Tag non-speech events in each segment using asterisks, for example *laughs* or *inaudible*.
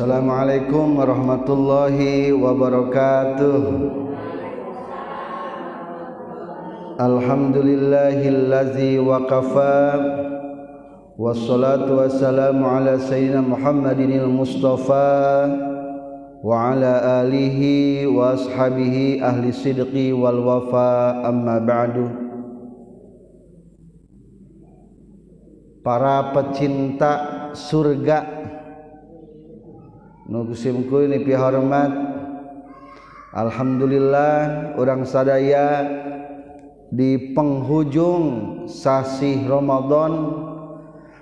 Assalamualaikum warahmatullahi wabarakatuh. Alhamdulillahillazi waqafa. Wassalatu wassalamu ala sayyidina Muhammadinil Mustafa Wa ala alihi wa ashabihi ahli sidqi wal wafa. Amma ba'du. Para pecinta surga nusimku ini pihormat Alhamdulillah orang sadaya di penghujung sasih Ramadan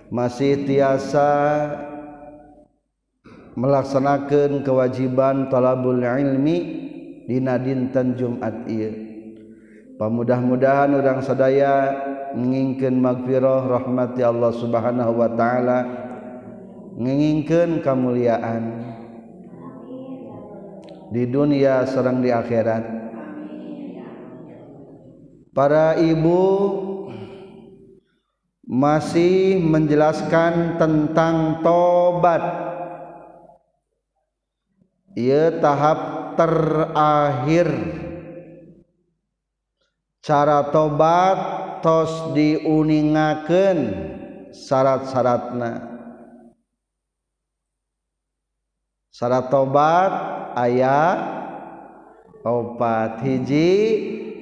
masih tiasa melaksanakan kewajiban talabul ilmi dina dinten Jumat ieu. Pamudah-mudahan orang sadaya menginginkan magfirah rahmati Allah Subhanahu wa taala ngingkeun kamuliaan. Di dunia serang di akhirat. Para ibu masih menjelaskan tentang tobat. Ia tahap terakhir. Cara tobat tos diuningaken syarat-syaratna. Syarat tobat ayat opat hiji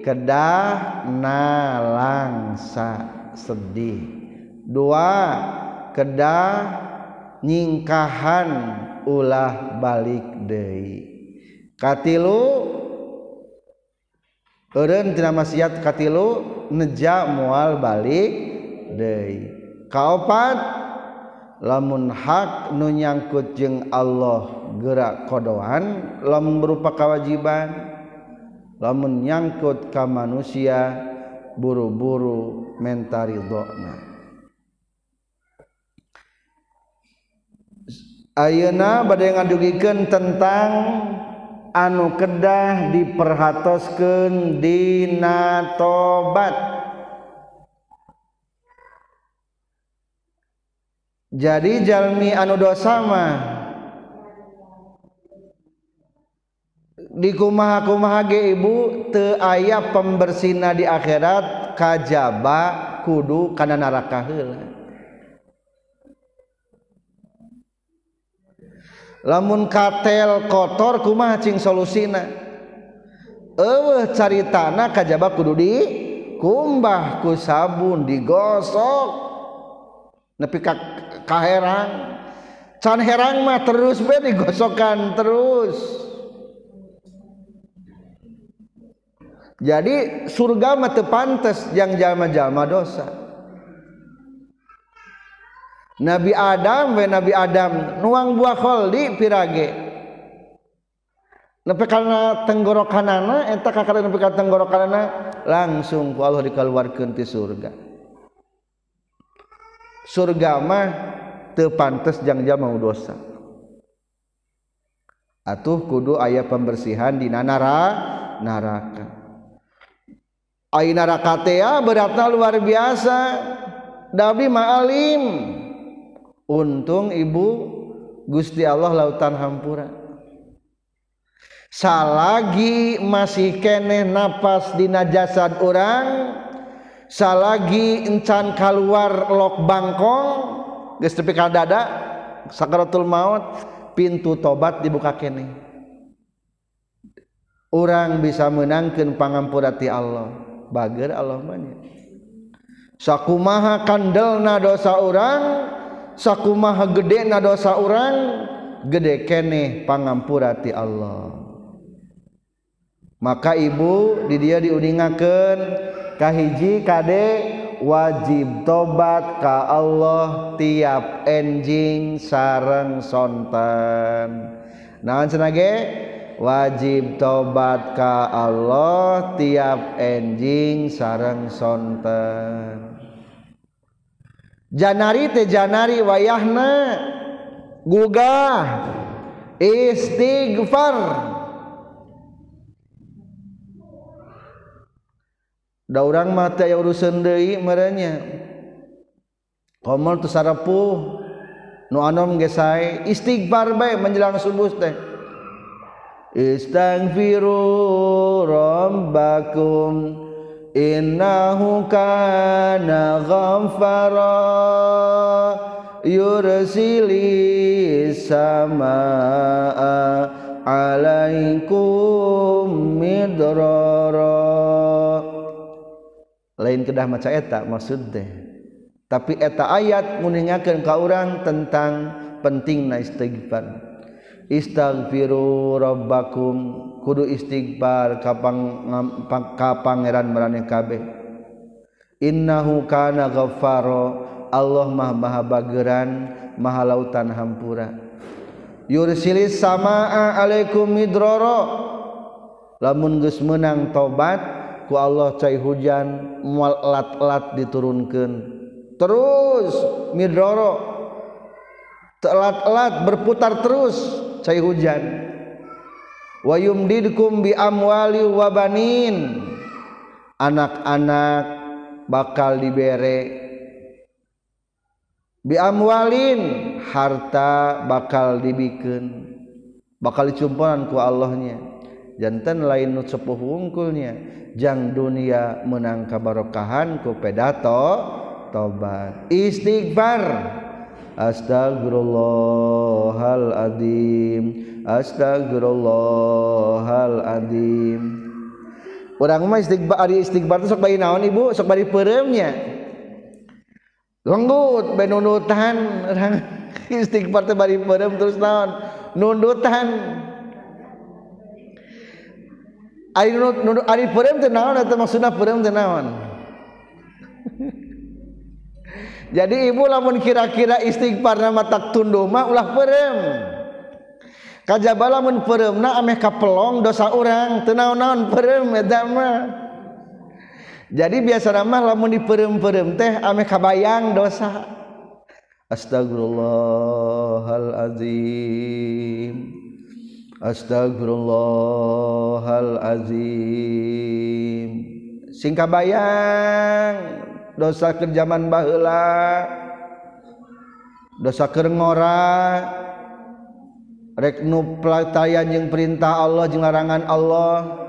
kedah nalangsa sedih. Dua kedah nyingkahan ulah balik deui. Katilu eureun tina maksiat katilu neja mual balik deui. Kaopat lamun hak nu nyangkut jeung Allah gerak kodohan lamun berupa kewajiban lamun nyangkut ka manusia buru-buru mentaridona Ayeuna badai ngadugikeun tentang anu kedah diperhatoskeun dina tobat. jadi jalmi anu dosa mah di kumaha-kumaha ge ibu teu aya pembersihna di akhirat kajaba kudu kana neraka heula. Lamun katel kotor kumaha cing solusina? Eueuh caritana kajaba kudu di kumbah ku sabun digosok. Nepi ka kaherang. Can herang mah terus be digosokan terus. Jadi surga mah teu pantes yang jalma-jalma dosa. Nabi Adam we Nabi Adam nuang buah kholdi pirage. Nepi kana tenggorokanana eta kakara nepi ka tenggorokanana langsung ku Allah dikeluarkeun ti surga surga mah teu pantes jang mau dosa. Atuh kudu aya pembersihan di nara neraka ai neraka teh ah beratna luar biasa. Dabdi ma'alim untung ibu Gusti Allah lautan hampura. Salagi masih keneh napas dina jasad orang salagi encan keluar lok bangkong geus tepi ka dada sakaratul maut pintu tobat dibuka kene. Orang bisa menangkan pangampura ti Allah. Bager Allah manya sakumaha kandelna dosa orang sakumaha gede na dosa orang gede kene pangampura ti Allah. Maka ibu di dia diuningakeun kahiji Kade? Wajib tobat ka Allah tiap enjing sareng sonten. Naon senage? Wajib tobat ka Allah tiap enjing sareng sonten. Janari teh janari wayahna. Gugah. Istighfar. Da urang mah teh aya urusan deui merenya. Komal tu sarapuh nu anom ge sae istighfar bae menjelang subuh teh. Istaghfiru rabbakum innahu kana ghaffara yursili samaa alaikum midrara lain kedah maca eta maksud teh. Tapi eta ayat nguningakeun ka urang tentang pentingna istighfar. Istaghfiru rabbakum kudu istighfar kapang ka pangeran marane kabeh. Innahu kana ghaffaro Allah mah maha bageran maha lautan hampura. Yursilis samaa alaikum midroro lamun geus menang tobat ku Allah cai hujan mual elat-elat diturunkan terus midoro telat-elat berputar terus cai hujan. Wa yumdidkum bi amwali wa banin. Anak-anak bakal dibere. Bi amwalin harta bakal dibikin bakal dicumpulan ku Allahnya. Jantan lain sepuh wungkulnya. Jang dunia menang kabarokahan ku pedato tobat. Istighfar. Astagfirullahaladzim astagfirullahaladzim orang mah istighfar ari istighfar sok bari naon ibu? Sok bari pereumnya lenggut bae nunutan orang *laughs* istighfar teh bari pereum terus naon? Nundutan naon maksudnya naon? *laughs* Jadi ibu lamun kira-kira istighfar nama tak mah ulah perem kajaba lamun peremna ameh kapelong dosa orang tenaon-naon perem eta mah. Jadi biasa ramah lamun di perem-perem teh ameh kabayang dosa. Astagfirullahalazim astagfirullahalazim sing bayang dosa kerjaman baheula dosa keur ngora. Rek nu jeung perintah Allah jeung larangan Allah.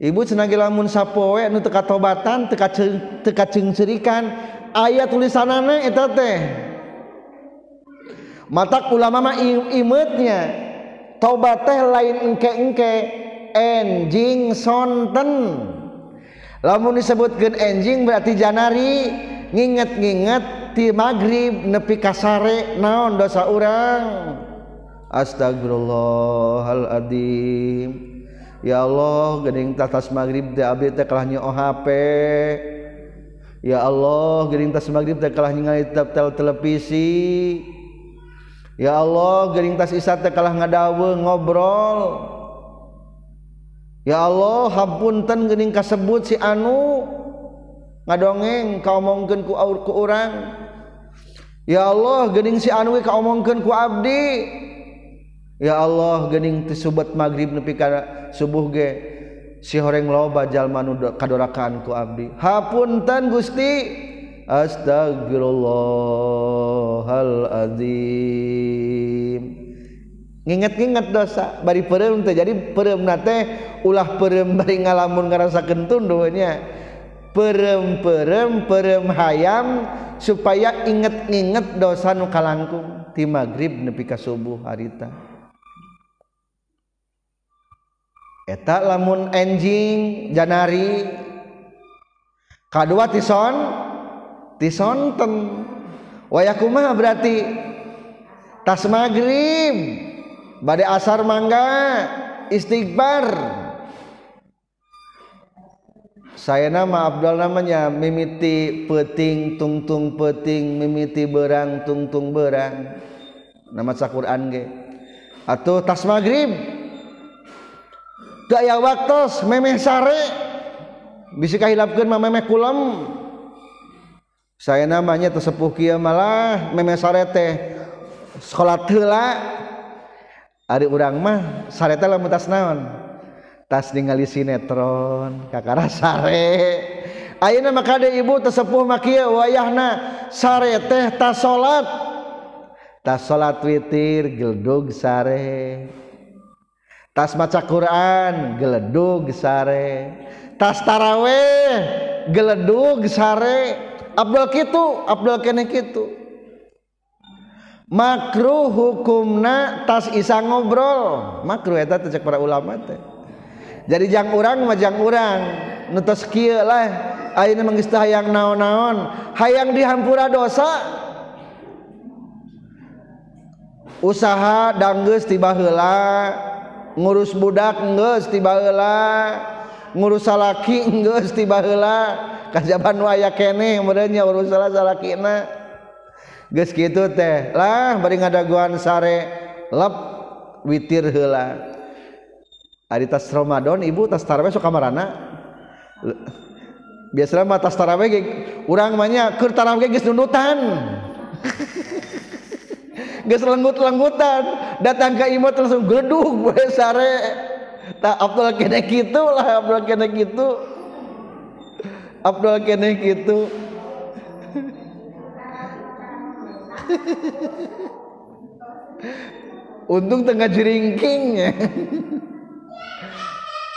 Ibu cenagi lamun sapoe nu teka tobatan teka teka cengcerikan aya tulisanana eta teh. mata ulama mah imetnya tobat teh lain engke engke enjing sonten. Lamun disebutkan enjing berarti janari. Nginget-nginget ti maghrib nepi kasare naon dosa orang astagfirullahaladzim ya Allah gering tatas maghrib teh abdi teh kalah nyeo HP ya Allah gering tas maghrib teh kalah ningali tel televisi. ya Allah geringtas isate kalah ngadawe ngobrol. Ya Allah hampunten gening kasebut si anu. Ngadongeng kau omongkeun ku aur ku urang. Ya Allah gening si anu kau omongkeun ku abdi. Ya Allah gening tisubat maghrib nepi ka subuh ge si horeng loba jalma nu kadorakaanku abdi. Hapunten Gusti. Astagfirullah hal Azim. Nginget-nginget dosa bari perem teh. Jadi perem nate ulah perem bari ngalamun ngerasakeun tunduhnya perem perem perem hayam supaya inget-inget dosa nu kalangkung. Ti magrib nepi ka subuh harita eta lamun enjing janari. Kadua tison tisonten wayakumah berarti tas maghrib badai asar mangga istighfar. Saya nama Abdul namanya mimiti peting tungtung peting mimiti berang tungtung berang. Nama saquran ge. Atau tas maghrib. Daya waktu memeh sare. Bisa kahilapkan memeh kulam saya namanya tersepuh kia malah meme sarete salat heula ari urang mah sarete lamun tas naon? Tas ningali sinetron kakara sare ayeuna mah kade ibu tersepuh mah kieu wayahna sarete tas salat tas salat witir geldog sare tas maca Quran geledug sare tas taraweh geledug sare Abdul kitu, Abdul kene kitu. makruh hukumna tas isa ngobrol. Makruh eta teh para ulama teh. Jadi jang urang mah jang urang. Nu tos kieu lah. Ayeuna mah geus hayang naon-naon. Hayang dihampura dosa. Usaha danggeus tiba heula. Ngurus budak geus tiba heula. Ngurus salaki geus tiba heula. kajaban waya kene merenya urus salah salah kina. Geus kitu teh lah bari ngadaguan sare lep witir heula. Ari tas Ramadan ibu tas tarawih suka marana biasanya mah tas tarawih ge urang mah nya keur tarawih geus nunutan. *laughs* Geus lenggut-lenggutan datang ke imot langsung geleduk we *laughs* sare. Tak Abdul kene kitu lah Abdul kene kitu. Abdul kene gitu. Untung tengah jeringking.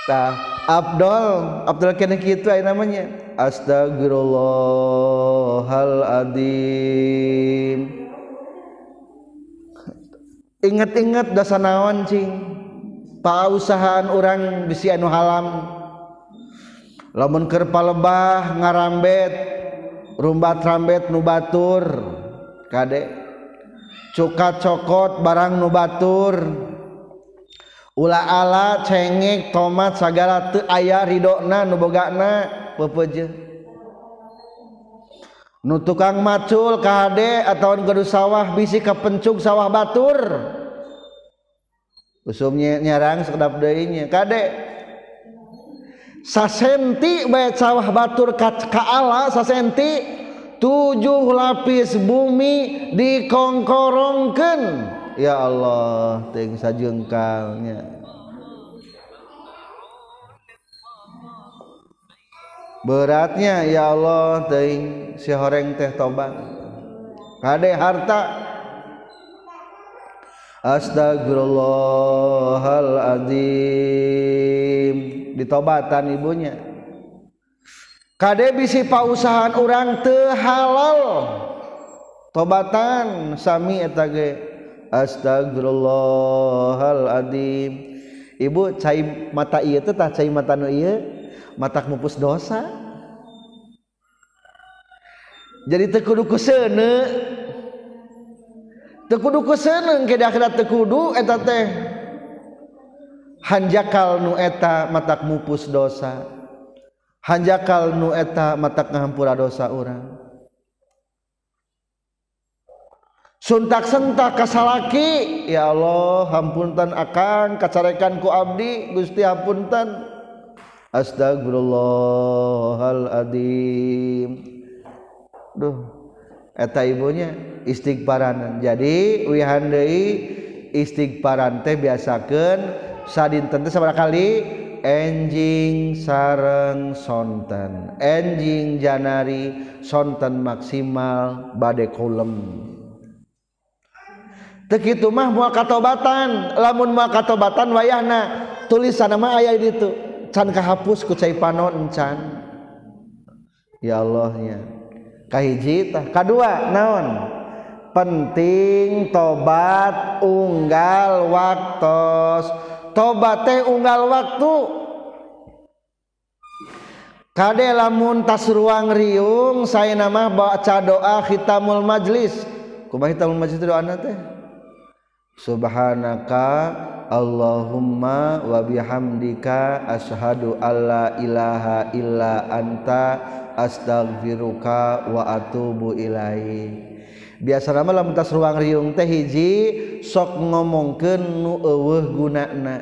Tah Abdul Abdul kene gitu ayo namanya. Astagfirullahaladzim ingat-ingat dasa naon cing pausahaan orang bisi anu halam. lamun kerpa lebah ngarambet rumbat rambet nubatur kadek cuka cokot barang nubatur ula ala cengek tomat sagala teu aya ridona nu bogana pepeje. Nu tukang macul kade atau atawa gedu sawah bisi kepencuk sawah batur. Usumnya nyarang sekedap deui nya. Kadek sasenti bae sawah batur kaala sasenti tujuh lapis bumi dikongkorongkan ya Allah ting sajengkalnya. Beratnya ya Allah ting si horeng teh tobat kade harta. Astagfirullahaladzim ditobatan ibunya. Kade bisi pausahaan orang teu halal. Tobatan sami eta ge. Astagfirullahaladzim ibu cai mata ieu teh tah cai mata nu ieu matak mupus dosa. Jadi teu kudu tekudu kusene teu kudu ku seuneu ke akhirat teu kudu eta teh. hanjakal nueta matak mupus dosa. Hanjakal nueta matak ngahampura dosa orang suntak sentak kasalaki ya Allah hampuntan akan kacarekan ku abdi Gusti hampuntan astagfirullahaladzim duh eta ibunya istighfaran jadi wihandai istighfaran teh biasakan sadinten kali. Enjing sareng sonten. Enjing janari sonten maksimal bade kolem. Tekitu mah mual katobatan. Lamun mual katobatan wayahna. Tulisan nama ayah itu can kahapus ku cai panon can. Ya Allahnya kahiji tah. Kadua naon? Penting tobat unggal waktos. toba teh unggal waktu. Kade lamun tas ruang riung saya nama baca doa khitamul majlis. Kumaha khitamul majlis doana teh? Subhanaka Allahumma wa bihamdika asyhadu alla ilaha illa anta astaghfiruka wa atubu ilaik. biasa lamun tas ruang riung teh hiji sok ngomongkeun nu eueuh gunana.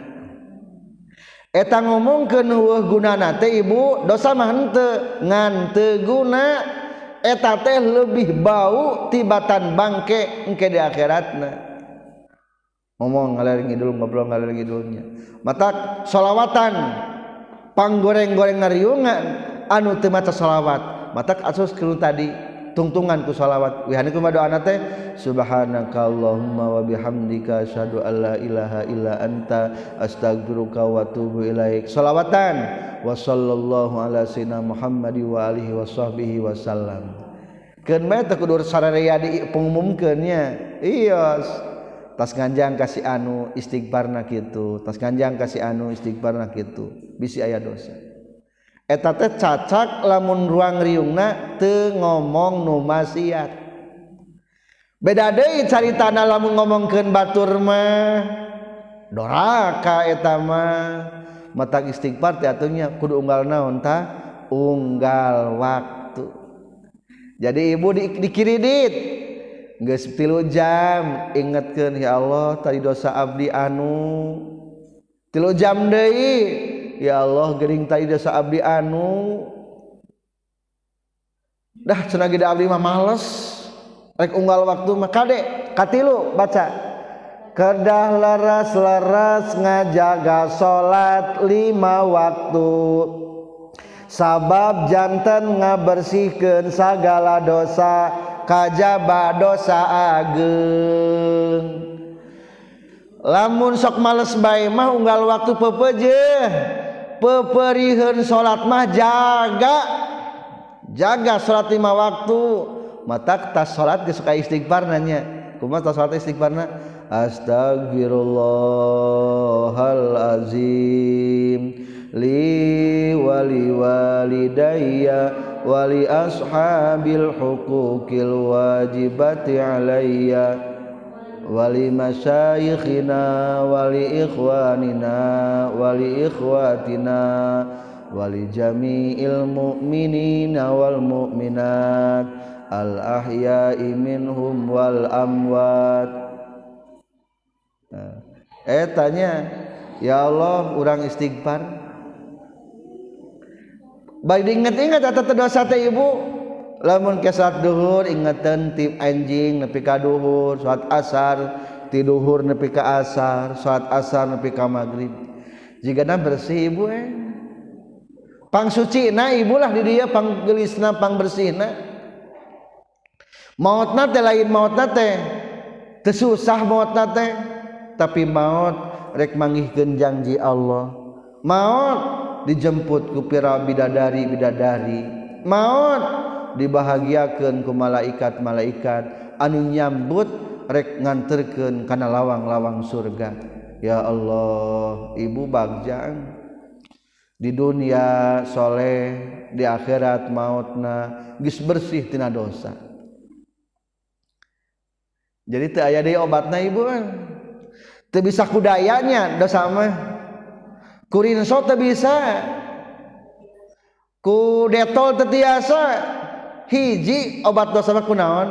Eta ngomongkeun nu eueuh gunana teh ibu dosa mah henteu ngan teu guna. Eta teh lebih bau tibatan bangke engke di akhiratna. Ngomong ngalir ngidul ngobrol ngalir ngidulnya. Mata solawatan panggoreng-goreng ngariungan anu teu maca solawat. Matak asus kru tadi. tungtungan ku sholawat wihani ku doa nate subhanakallahumma wa bihamdika asyhadu alla ilaha illa anta astaghfiruka wa atubu ilaik. Salawatan. Wa sallallahu ala sayyidina muhammadi wa alihi wa sahbihi wasallam keun bae teu kudu sararea dipengumumkeunnya iya tas ganjang kasih anu istighfarna kitu tas ganjang kasih anu istighfarna kitu. Bisi aya dosa. eta teh cacak lamun ruang riungna teu ngomong nu maksiat beda deui caritana lamun ngomongkeun batur mah. Doraka eta mah. Mata istighfar teh atunya kudu unggal naon ta unggal waktu. Jadi ibu di, dikiridit. Geus tilu jam ingetkeun ya Allah tadi dosa abdi anu. Tilu jam deui. ya Allah gering tadi dasa abdi anu. Dah cenah gede abdi mah males. Rek unggal waktu mah kade katilu baca. Kedah laras laras ngajaga salat lima waktu. Sabab jantan ngabersihkeun sagala dosa kajaba dosa ageng. Lamun sok males bae mah unggal waktu pepeje peperihan salat mah jaga. Jaga salat lima waktu. Mata tas salat suka istighfar nanya. Kumaha tas salat istighfarna astagfirullahalazim li wali walidayya wali ashabil huquqil wajibati alayya. wali masyayikhina wali ikhwanina wali ikhwatina wali jami'il mu'minina wal mu'minat al ahya'i minhum wal amwat. Nah. eh tanya ya Allah orang istighfar? Baik diingat-ingat atau terdosa teh ibu. lamun kesat duhur ingeten tip anjing nepi ka duhur salat asar ti duhur nepi ka asar salat asar nepi ka maghrib. Jigana bersih ibu eh. Pang suci na ibulah di dia pang gelisna pang bersih na maut nate lain maut nate tersusah maut nate tapi maut rek manggihkeun janji Allah. Maut dijemput ku pira bidadari bidadari maut dibahagiakan ku malaikat-malaikat. Anu nyambut rek nganterkeun kana lawang-lawang surga. Ya Allah ibu bagjang di dunia soleh di akhirat mautna gis bersih tina dosa. Jadi teu aya deui obatna ibu kan teu bisa kudayanya dosa mah. Kurinso teu bisa. Ku detol tetiasa hiji obat dosa mah kunaon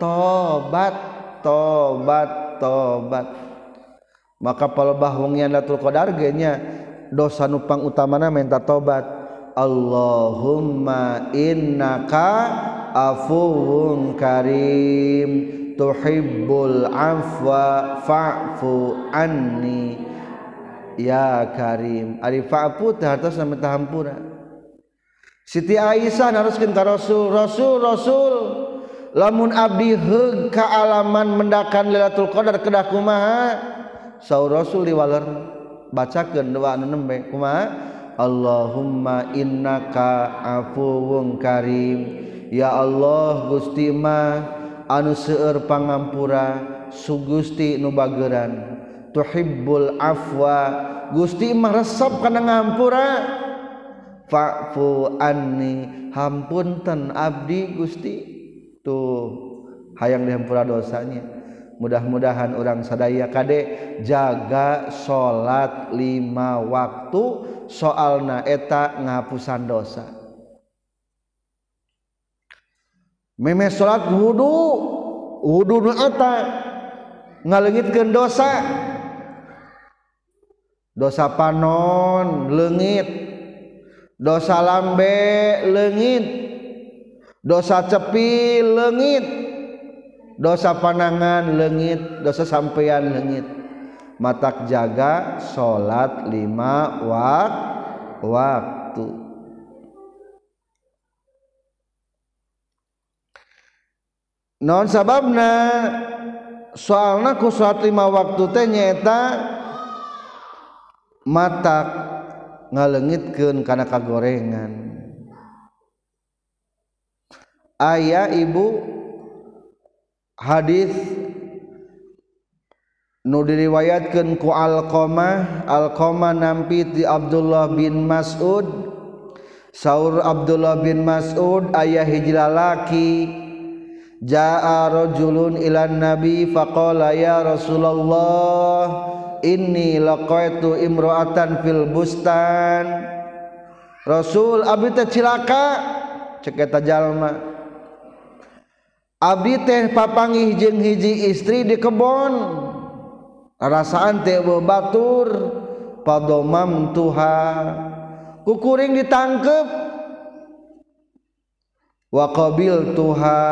tobat tobat tobat. Maka palebah wengian Lailatul Qadar ge nya dosa nupang utamana minta tobat. Allahumma innaka afuwun karim. Tuhibbul afwa fa'fu anni. Ya karim. Ari fa'fu teh hartos tahampura Siti Aisyah naruskeun ka Rasul, Rasul, Rasul. Lamun abdi heug ka alaman mendakan Lailatul Qadar kedah kumaha? Saur Rasul diwaler bacakeun doa anu nembe kumaha? Allahumma innaka afuwun karim. Ya Allah Gusti mah anu seueur pangampura Sugusti nubageran tuhibbul afwa Gusti mah resep kana ngampura fa'fu anni. Hampunten abdi Gusti. Tuh hayang dihampura dosanya. Mudah-mudahan orang sadaya kade. Jaga salat lima waktu. Soalna eta ngapusan dosa. Meme salat wudu. Wudu nu eta. Ngalengitkeun dosa. Dosa panon leungit dosa lambe legit dosa cepi legit dosa panangan legit dosa sampeyan legit matak jaga salat lima wak waktu. Non sababna? Soalna ku salat lima waktu teh nyata matak ngalengitkeun kana kagorengan. Aya ibu. Hadis nu diriwayatkeun ku Alqamah. Alqamah nampi di Abdullah bin Mas'ud. Saur Abdullah bin Mas'ud ayah hijrah laki. Ja'a rajulun ilan nabi faqala ya Rasulullah inni laqaitu imra'atan fil bustan. Rasul abdi teh cilaka cek eta jalma. Abdi teh papangih jeung hiji istri di kebon. Rasaan teh batur padomam tuha. Kukuring ditangkep. Waqabil tuha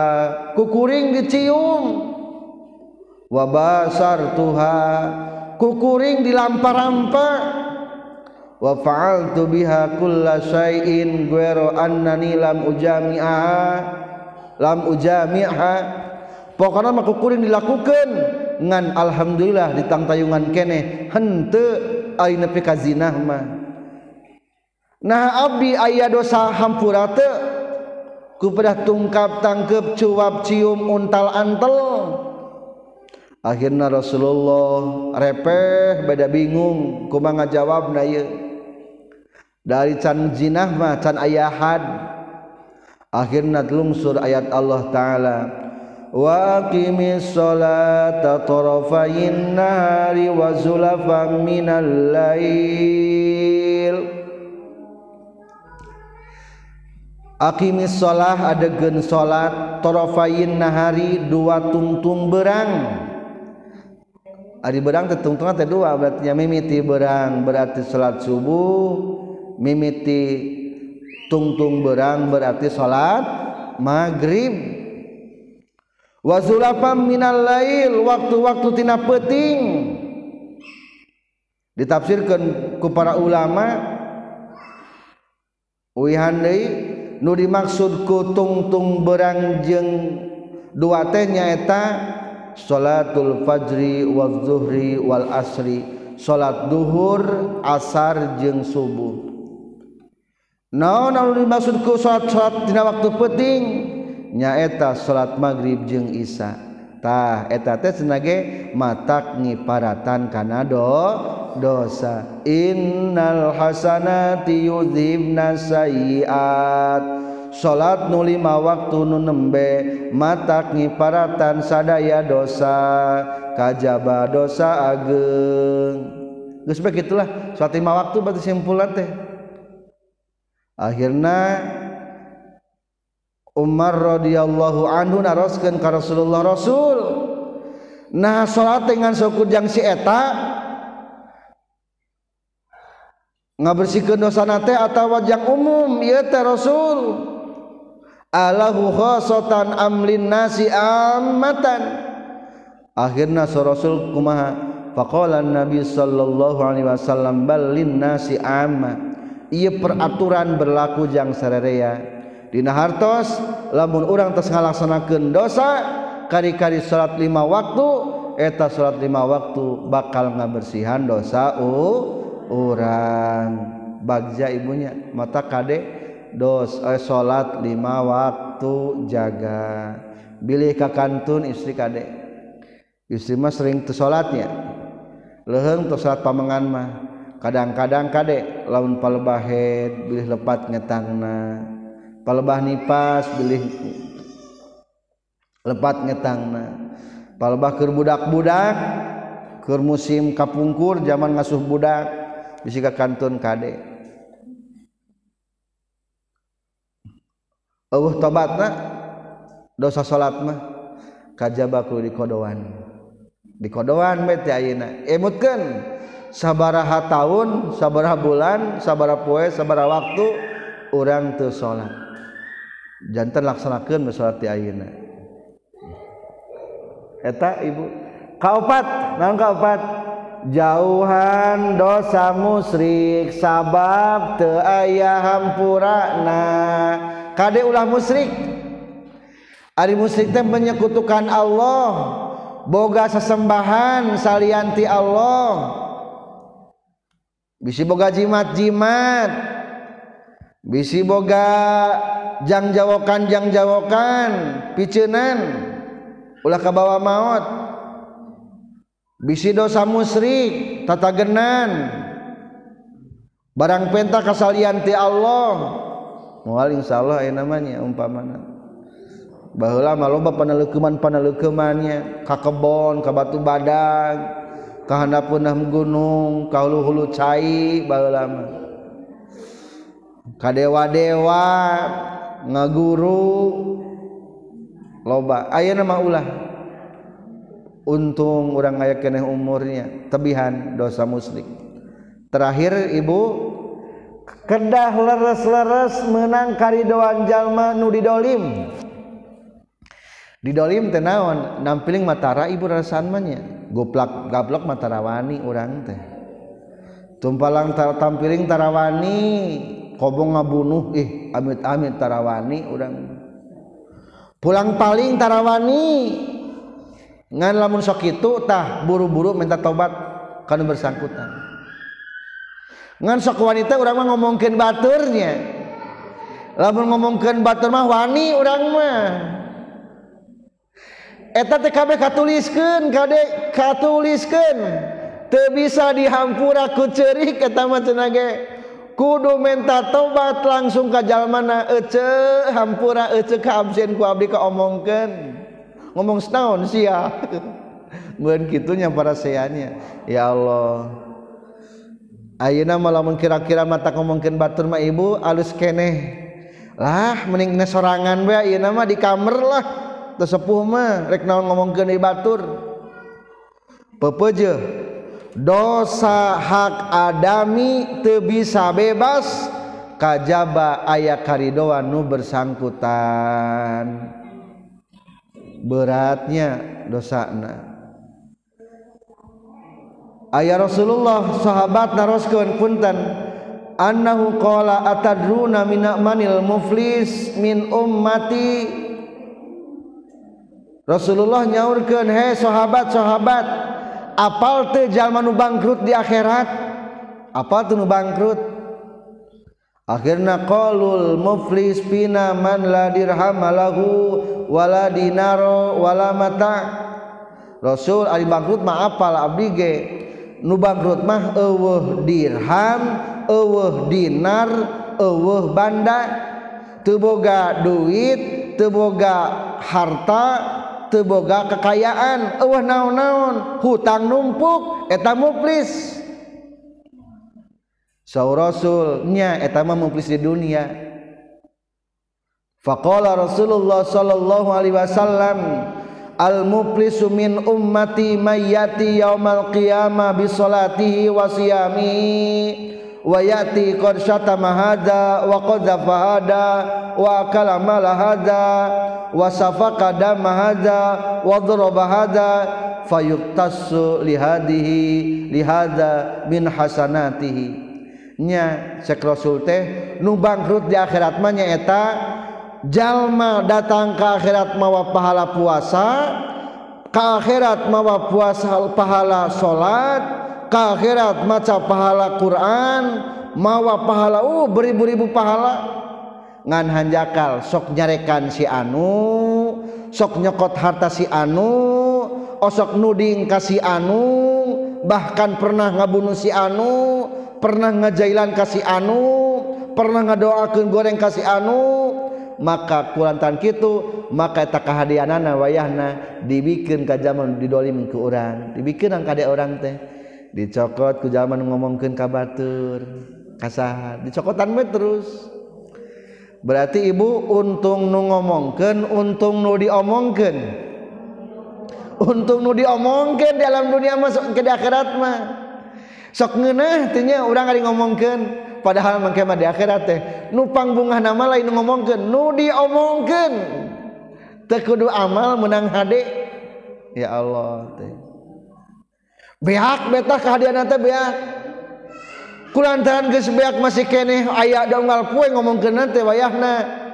kukuring dicium. Wabasar tuha. kukuring dilampar-rampa wa fa'altu biha kulla syai'in guero annani lam ujami'a lam ujami'a. Pokoknya mah kukuring dilakukan ngan alhamdulillah ditangtayungan kene hente ari nepi ka zinah mah. Nah abdi aya dosa hampura teu. Ku tungkap tangkep cuap cium untal antel. Akhirnya Rasulullah repeh beda bingung. Kumanga jawab na dari can jinah mah can ayahat akhirnya lungsur ayat Allah taala wa aqimis sholata tarafayin nahari wa zulafan minal lail. Akimi sholah adegan salat torofayin nahari dua tungtung berang Ah, Ari berang tetungtungan teh dua berarti mimiti berang berarti salat subuh mimiti tungtung berang berarti salat maghrib. Wa zulafam minal lail waktu-waktu tina peting ditafsirkan ku para ulama uihan deui nu dimaksud ku tungtung berang jeung dua teh nyaeta salatul fajri waz zuhri wal asri. Salat duhur asar jeung subuh. Naon anu dimaksudku salat salat dina waktu penting? Nyaeta salat maghrib jeung isya tah eta teh senage matak ngiparatan kana do dosa. Innal hasanati yudhibna sayiat. salat nulima waktu nu nembe mata ngiparatan sadaya dosa kajaba dosa ageng. Geus bae kitulah salat lima waktu berarti simpulan teh. Akhirna Umar radhiyallahu anhu naroskeun ka Rasulullah Rasul. Nah salat dengan sokujang si eta ngabersihkeun dosa nate atawa jang umum ieu teh Rasul. alahu khosotan amlin nasi amatan akhirna rasul kumaha? Faqala nabi sallallahu alaihi wasallam balin nasi amma. Ieu peraturan berlaku jang sarerea. Dina hartos lamun urang tos ngalaksanakeun dosa kari-kari salat lima waktu eta salat lima waktu bakal ngabersihan dosa uh, urang. Bagja ibunya mata kadek dos eh, salat lima waktu jaga. Bilih ka kantun istri kade. Istri mah sering teu salatnya leheng teu salat pamengan mah. Kadang-kadang kade laun palebahet bilih lepat ngetangna. Palebah nipas bilih lepat ngetangna. Palebah keur budak-budak keur musim kapungkur zaman ngasuh budak bisi ka kantun kade. uh, tobatna dosa salat mah kajabaku di kodoan di kodoan bete ayeuna eh, emutkeun sabaraha tahun sabaraha bulan sabaraha poe sabaraha waktu urang teu salat. Jantan laksanakeun salat di ayeuna. Eta ibu? Kaopat naon kaopat? Jauhan dosa musyrik sabab teu aya hampurana. Kade ulah musyrik. Ari musyrik teh menyekutukan Allah. Boga sesembahan salianti Allah. Bisi boga jimat-jimat. Bisi boga jang jawokan jang jawokan picenan. Ulah kabawa maut. Bisi dosa musyrik tata genan barang penta kasalianti Allah mual insya Allah ayat namanya umpamana. Bahwa loba panelekuman panelekumannya ka kebon ka batu badag ka handapeunah gunung ka hulu hulu cai bahwa lama ka dewa dewa ngaguru loba. Ayeuna nama ulah. Untung orang ayah keneh umurnya tebihan dosa muslim terakhir ibu kedah leres-leres menang karidoan jalma nu didolim. Didolim tenawan nampiling matara ibu rasanmanya goplak gablok matarawani orang teh. Tumpalang tar tampiling tarawani kobong ngabunuh ih amit amit tarawani orang pulang paling tarawani ngan lamun sok itu tah buru-buru minta tobat karena bersangkutan. ngan sok wanita orang mah ngomongkeun baturnya. Lamun ngomongkeun batur mah wani orang mah. Eta teh kabeh katuliskeun kade katuliskeun. Teu bisa dihampura ku ceurik eta mah cenah ge. Kudu menta tobat langsung ka jalmana ece hampura ece ka absen ku abdi ka omongkeun. Ngomong setahun sia. *laughs* Mungkin kitunya para seanya. Ya Allah. Auna malah kira-kira mata ngomongkin Baturma ibu aluskeneh lah mening sorangan nama di kamar lah. Sepuh mah rek naon ngomongkeun batur. Pepeje dosa hak adami teu bisa bebas kajaba aya karidoan nu bersangkutan. Beratnya dosana aya Rasulullah sahabat naroskeun punten annahu qala atadruna min manil muflis min ummati? Rasulullah nyaurkan he sahabat-sahabat apal teh jalma nu bangkrut di akhirat? Apal teh nu bangkrut? Akhirna qalul muflis pina man la dirham lahu wala dinaro wala mata. Rasul ari bangkrut mah apal abdi ge nubangrut mah eueuh dirham eueuh dinar eueuh banda. Teu boga duit teu boga harta teu boga kekayaan. Eueuh naon-naon hutang numpuk eta muflis saur rasulnya eta mah muflis di dunia. Faqala rasulullah sallallahu alaihi wasallam al muflisu min ummati mayyati yaumal qiyamah bi salatihi wa siyamihi wa yati qad syatama hadza wa qadzafa hadza wa hadza wa safaka dama hadza wa daraba hadza fayuktasu li hadhihi li hadza min hasanatihi. Nya cek rasul teh nu bangkrut di akhirat mah nyaeta jalma datang ke akhirat mawa pahala puasa ke akhirat mawa puasa pahala salat ke akhirat maca pahala Quran mawa pahala uh beribu-ribu pahala. Ngan hanjakal sok nyarekan si anu sok nyokot harta si anu osok nuding kasih anu bahkan pernah ngabunuh si anu pernah ngajailan kasih anu pernah ngadoakan goreng kasih anu maka kulantan kitu maka tak kehadianana wayahna dibikin ke zaman didolim ke orang dibikin ang kade orang teh. Dicokot ku zaman ngomongkeun ka batur kasahan dicokotan me terus. Berarti ibu untung nu ngomongkeun untung nu diomongkeun. Untung nu diomongkeun dalam dunia masuk ke akhirat mah. Sok ngeunah teh nya urang ari ngomongkeun. padahal mangkema di akhirat teh nupang bunga nama lain ngomongkan nu diomongkan tekudu amal menang hade. Ya Allah teh. Beak beta kehadiran teh beak. Kulantaran geus beak masih keneh aya dongal kue ngomongkeun teh wayahna.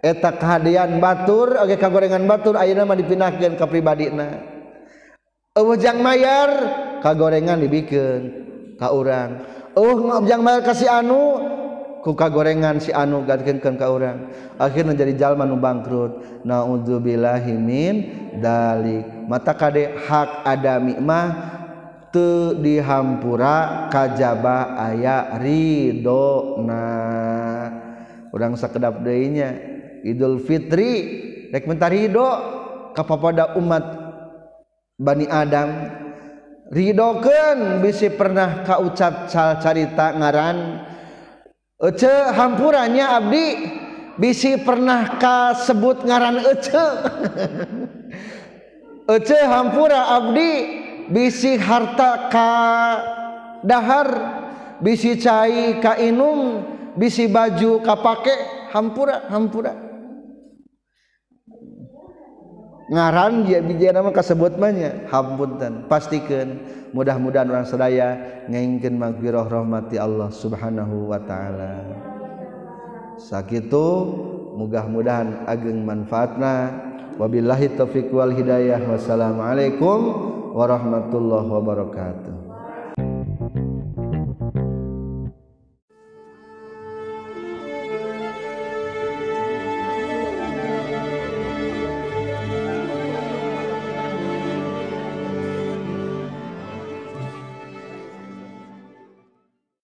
Eta kehadian batur oge kagorengan batur ayeuna mah dipindahkeun ka pribadina. Eueuh jang mayar kagorengan dibikeun ka urang. oh ngobjang mah kasih anu. Kuka gorengan si anu gadkenkan ka urang. Akhirna jadi jalma nu bangkrut. Naudzubillahi min dalik. Mata kade hak adami mah teu dihampura kajaba aya ridona urang sakedap deui nya Idul Fitri rek mentari ridho kapapada umat Bani Adam. ridokeun bisi pernah kaucap sal carita ngaran. Ece hampurannya Abdi bisi pernah kasebut ngaran Ece *laughs* Ece hampura Abdi bisi harta ka dahar bisi cai ka inum bisi baju kapake hampura hampura. ngaran dia biji nama kasebut banyak hampunten pastikan mudah-mudahan orang sedaya ngengkin magfirah rahmati Allah subhanahu wa ta'ala. Sakitu mudah-mudahan ageng manfaatna. Wabillahi taufiq wal hidayah. Wassalamualaikum warahmatullahi wabarakatuh.